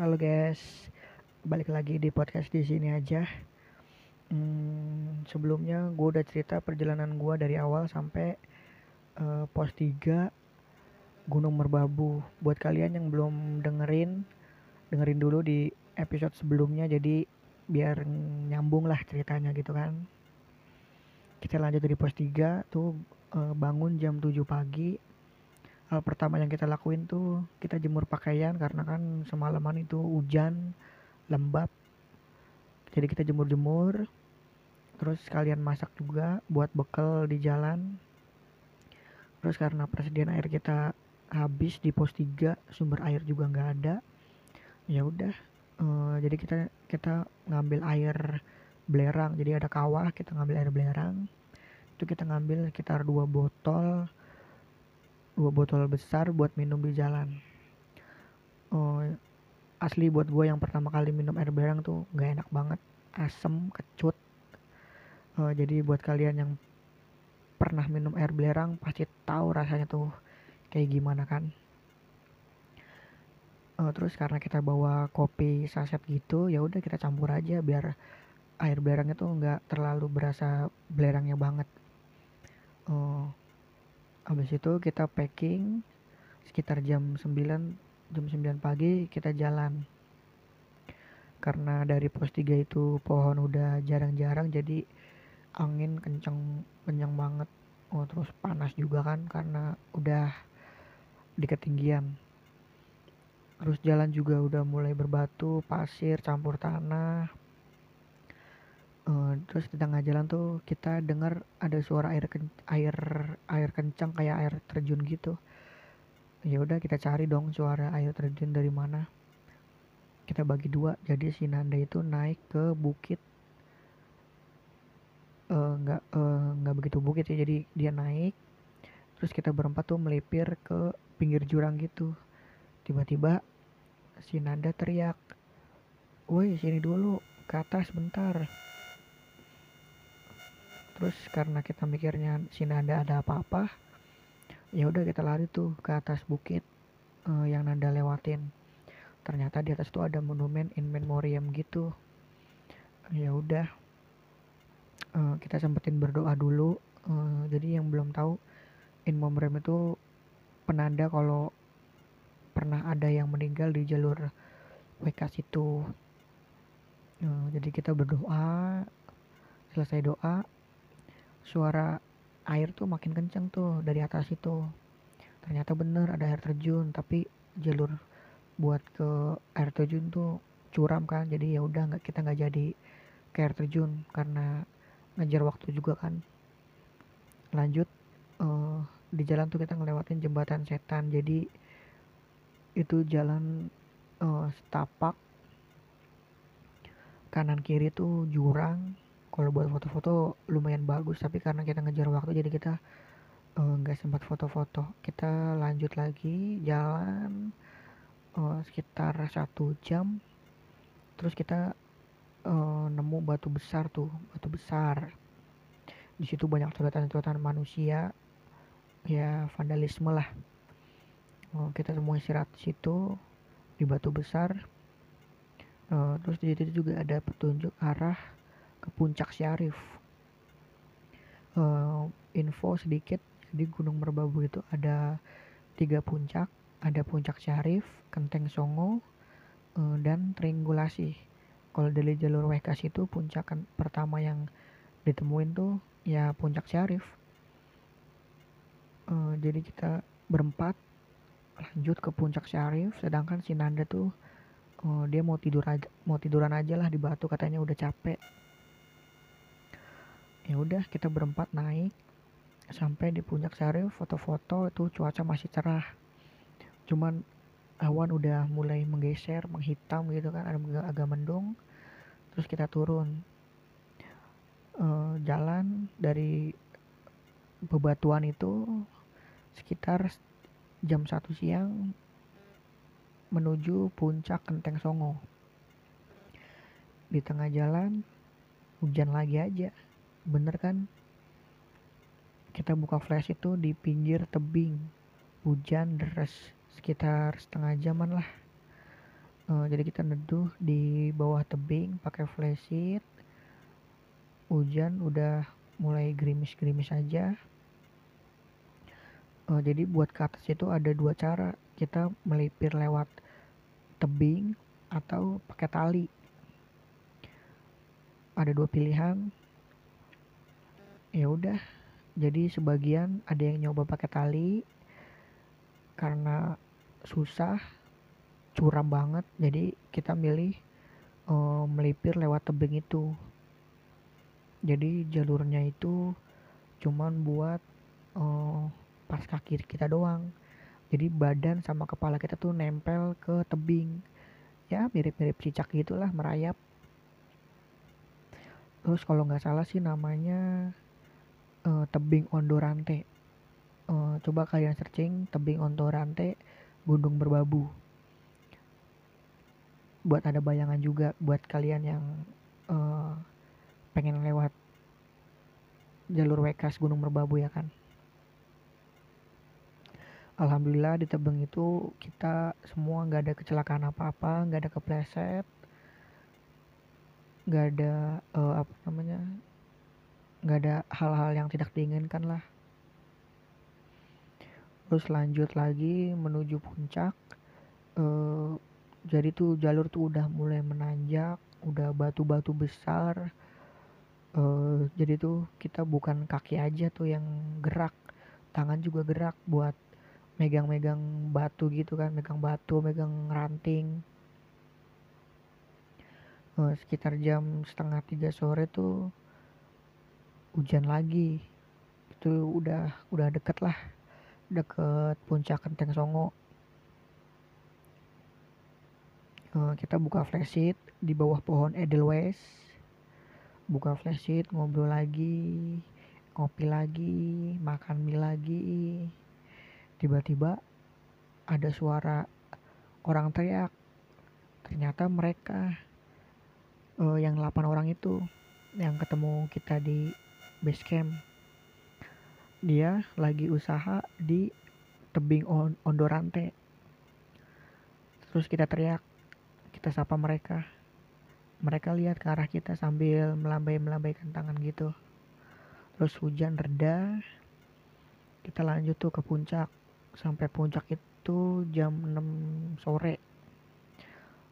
Halo guys, balik lagi di podcast di sini aja. Hmm, sebelumnya gue udah cerita perjalanan gue dari awal sampai uh, pos 3 Gunung Merbabu. Buat kalian yang belum dengerin, dengerin dulu di episode sebelumnya jadi biar nyambung lah ceritanya gitu kan. Kita lanjut dari pos 3 tuh uh, bangun jam 7 pagi hal pertama yang kita lakuin tuh kita jemur pakaian karena kan semalaman itu hujan lembab. Jadi kita jemur-jemur terus kalian masak juga buat bekal di jalan. Terus karena persediaan air kita habis di pos 3 sumber air juga nggak ada ya udah uh, jadi kita kita ngambil air belerang. Jadi ada kawah kita ngambil air belerang. Itu kita ngambil sekitar dua botol botol besar buat minum di jalan. Oh asli buat gue yang pertama kali minum air belerang tuh nggak enak banget. Asem kecut. Oh, jadi buat kalian yang pernah minum air belerang pasti tahu rasanya tuh kayak gimana kan. Oh, terus karena kita bawa kopi saset gitu ya udah kita campur aja biar air belerangnya tuh nggak terlalu berasa belerangnya banget. Oh habis itu kita packing sekitar jam 9 jam 9 pagi kita jalan. Karena dari pos 3 itu pohon udah jarang-jarang jadi angin kenceng kenceng banget. Oh terus panas juga kan karena udah di ketinggian. Terus jalan juga udah mulai berbatu pasir campur tanah uh, terus di tengah jalan tuh kita dengar ada suara air ken air air kencang kayak air terjun gitu. Ya udah kita cari dong suara air terjun dari mana. Kita bagi dua jadi si Nanda itu naik ke bukit. Eh, nggak uh, nggak uh, begitu bukit ya jadi dia naik. Terus kita berempat tuh melipir ke pinggir jurang gitu. Tiba-tiba si Nanda teriak woi sini dulu ke atas bentar terus karena kita mikirnya sini ada ada apa-apa ya udah kita lari tuh ke atas bukit uh, yang Nanda lewatin. Ternyata di atas tuh ada monumen in memoriam gitu. Ya udah uh, kita sempetin berdoa dulu. Uh, jadi yang belum tahu in memoriam itu penanda kalau pernah ada yang meninggal di jalur WK situ. Uh, jadi kita berdoa selesai doa suara air tuh makin kenceng tuh dari atas itu. Ternyata bener ada air terjun tapi jalur buat ke air terjun tuh curam kan jadi ya udah nggak kita nggak jadi ke air terjun karena ngejar waktu juga kan. Lanjut uh, di jalan tuh kita ngelewatin jembatan setan jadi itu jalan uh, setapak kanan kiri tuh jurang kalau buat foto-foto lumayan bagus tapi karena kita ngejar waktu jadi kita eh, nggak uh, sempat foto-foto. Kita lanjut lagi jalan uh, sekitar satu jam. Terus kita uh, nemu batu besar tuh batu besar. Di situ banyak coretan-coretan manusia. Ya vandalisme lah. Uh, kita semua istirahat situ di batu besar. Uh, terus di situ juga ada petunjuk arah ke puncak Syarif. Uh, info sedikit, di Gunung Merbabu itu ada tiga puncak, ada puncak Syarif, Kenteng Songo, uh, dan Triangulasi. Kalau dari jalur Wekas itu puncak kan pertama yang ditemuin tuh ya puncak Syarif. Uh, jadi kita berempat lanjut ke puncak Syarif, sedangkan si Nanda tuh uh, dia mau tidur aja, mau tiduran aja lah di batu katanya udah capek ya udah kita berempat naik. Sampai di puncak sari foto-foto itu cuaca masih cerah. Cuman awan udah mulai menggeser menghitam gitu kan ada agak mendung. Terus kita turun uh, jalan dari bebatuan itu sekitar jam satu siang menuju puncak Kenteng Songo. Di tengah jalan hujan lagi aja bener kan? Kita buka flash itu di pinggir tebing. Hujan deras sekitar setengah jaman lah. Uh, jadi kita neduh di bawah tebing pakai flashlight hujan udah mulai gerimis-gerimis aja. Uh, jadi buat ke atas itu ada dua cara. Kita melipir lewat tebing atau pakai tali. Ada dua pilihan ya udah. Jadi sebagian ada yang nyoba pakai tali karena susah curam banget. Jadi kita milih uh, melipir lewat tebing itu. Jadi jalurnya itu cuman buat uh, pas kaki kita doang. Jadi badan sama kepala kita tuh nempel ke tebing. Ya mirip-mirip cicak gitulah merayap. Terus kalau nggak salah sih namanya uh, tebing Ondorante uh, coba kalian searching tebing Ondorante Gunung Berbabu. Buat ada bayangan juga buat kalian yang uh, pengen lewat jalur Wekas Gunung Merbabu ya kan? Alhamdulillah di tebing itu kita semua nggak ada kecelakaan apa-apa nggak ada kepleset nggak ada uh, apa namanya nggak ada hal-hal yang tidak diinginkan lah. Terus lanjut lagi menuju puncak uh, jadi tuh jalur tuh udah mulai menanjak udah batu-batu besar uh, jadi tuh kita bukan kaki aja tuh yang gerak tangan juga gerak buat megang-megang batu gitu kan megang batu megang ranting. Uh, sekitar jam setengah tiga sore tuh hujan lagi. Itu udah udah deket lah. Deket puncak Kenteng Songo. Uh, kita buka flashlight di bawah pohon Edelweiss. Buka flashlight ngobrol lagi ngopi lagi makan mie lagi. Tiba-tiba ada suara orang teriak. Ternyata mereka uh, yang 8 orang itu yang ketemu kita di base camp dia lagi usaha di tebing Ondorante terus kita teriak kita sapa mereka. Mereka lihat ke arah kita sambil melambai-melambaikan tangan gitu. Terus hujan reda. Kita lanjut tuh ke puncak. Sampai puncak itu jam 6 sore.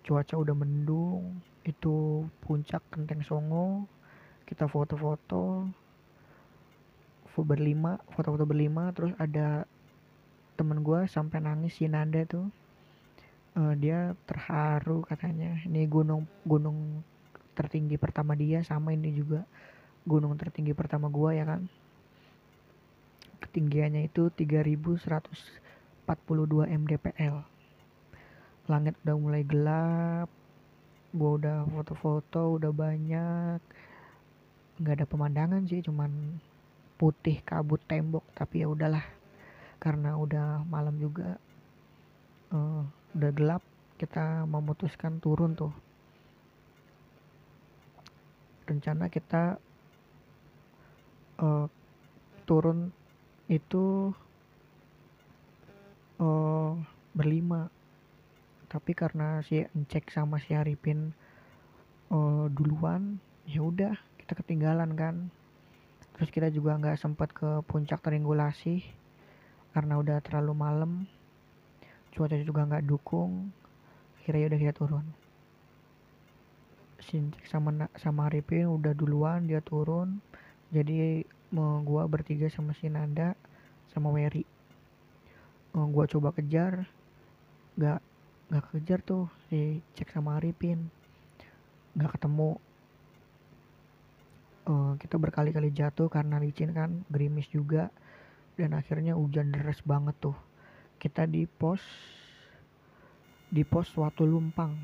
Cuaca udah mendung. Itu puncak Kenteng Songo. Kita foto-foto berlima foto-foto berlima terus ada temen gue sampai nangis si Nanda tuh. Uh, dia terharu katanya. Ini gunung gunung tertinggi pertama dia sama ini juga gunung tertinggi pertama gua ya kan? Ketinggiannya itu 3142 mdpl langit udah mulai gelap gua udah foto-foto udah banyak. Nggak ada pemandangan sih cuman putih kabut tembok tapi ya udahlah. Karena udah malam juga uh, udah gelap kita memutuskan turun tuh. Rencana kita uh, turun itu uh, berlima. Tapi karena si cek sama si Arifin uh, duluan ya udah kita ketinggalan kan terus kita juga nggak sempat ke puncak teringulasi karena udah terlalu malam. Cuaca juga nggak dukung. Akhirnya udah kita turun. Sincek sama sama Arifin udah duluan dia turun. Jadi gua bertiga sama si Nanda sama Wery. Mau gua coba kejar. Nggak nggak kejar tuh si cek sama Arifin. Nggak ketemu uh, kita berkali-kali jatuh karena licin kan gerimis juga. Dan akhirnya hujan deras banget tuh. Kita di pos di pos suatu lumpang.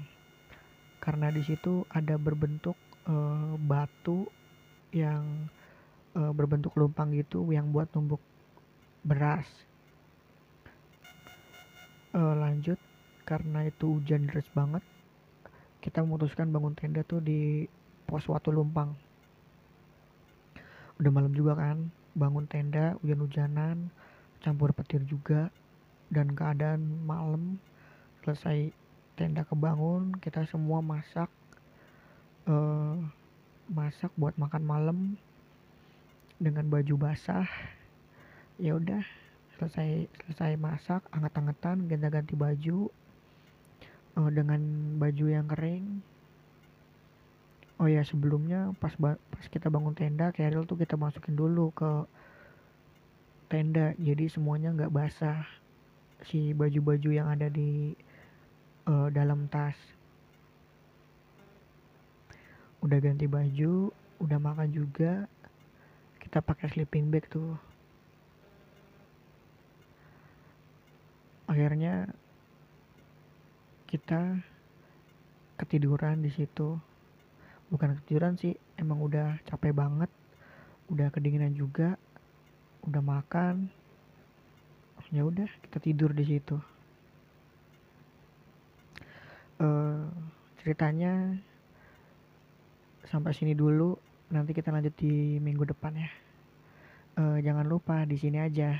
Karena di situ ada berbentuk uh, batu yang uh, berbentuk lumpang gitu yang buat numbuk beras. Uh, lanjut. Karena itu hujan deras banget kita memutuskan bangun tenda tuh di pos suatu lumpang udah malam juga kan bangun tenda hujan-hujanan campur petir juga dan keadaan malam selesai tenda kebangun kita semua masak uh, masak buat makan malam dengan baju basah. Ya udah selesai selesai masak anget-angetan ganti-ganti baju uh, dengan baju yang kering oh ya sebelumnya pas pas kita bangun tenda keril tuh kita masukin dulu ke tenda. Jadi semuanya nggak basah. Si baju-baju yang ada di uh, dalam tas. Udah ganti baju udah makan juga. Kita pakai sleeping bag tuh. Akhirnya kita ketiduran di situ bukan ketiduran sih emang udah capek banget udah kedinginan juga udah makan. Ya udah kita tidur di situ. Uh, ceritanya sampai sini dulu nanti kita lanjut di minggu depan ya. Uh, jangan lupa di sini aja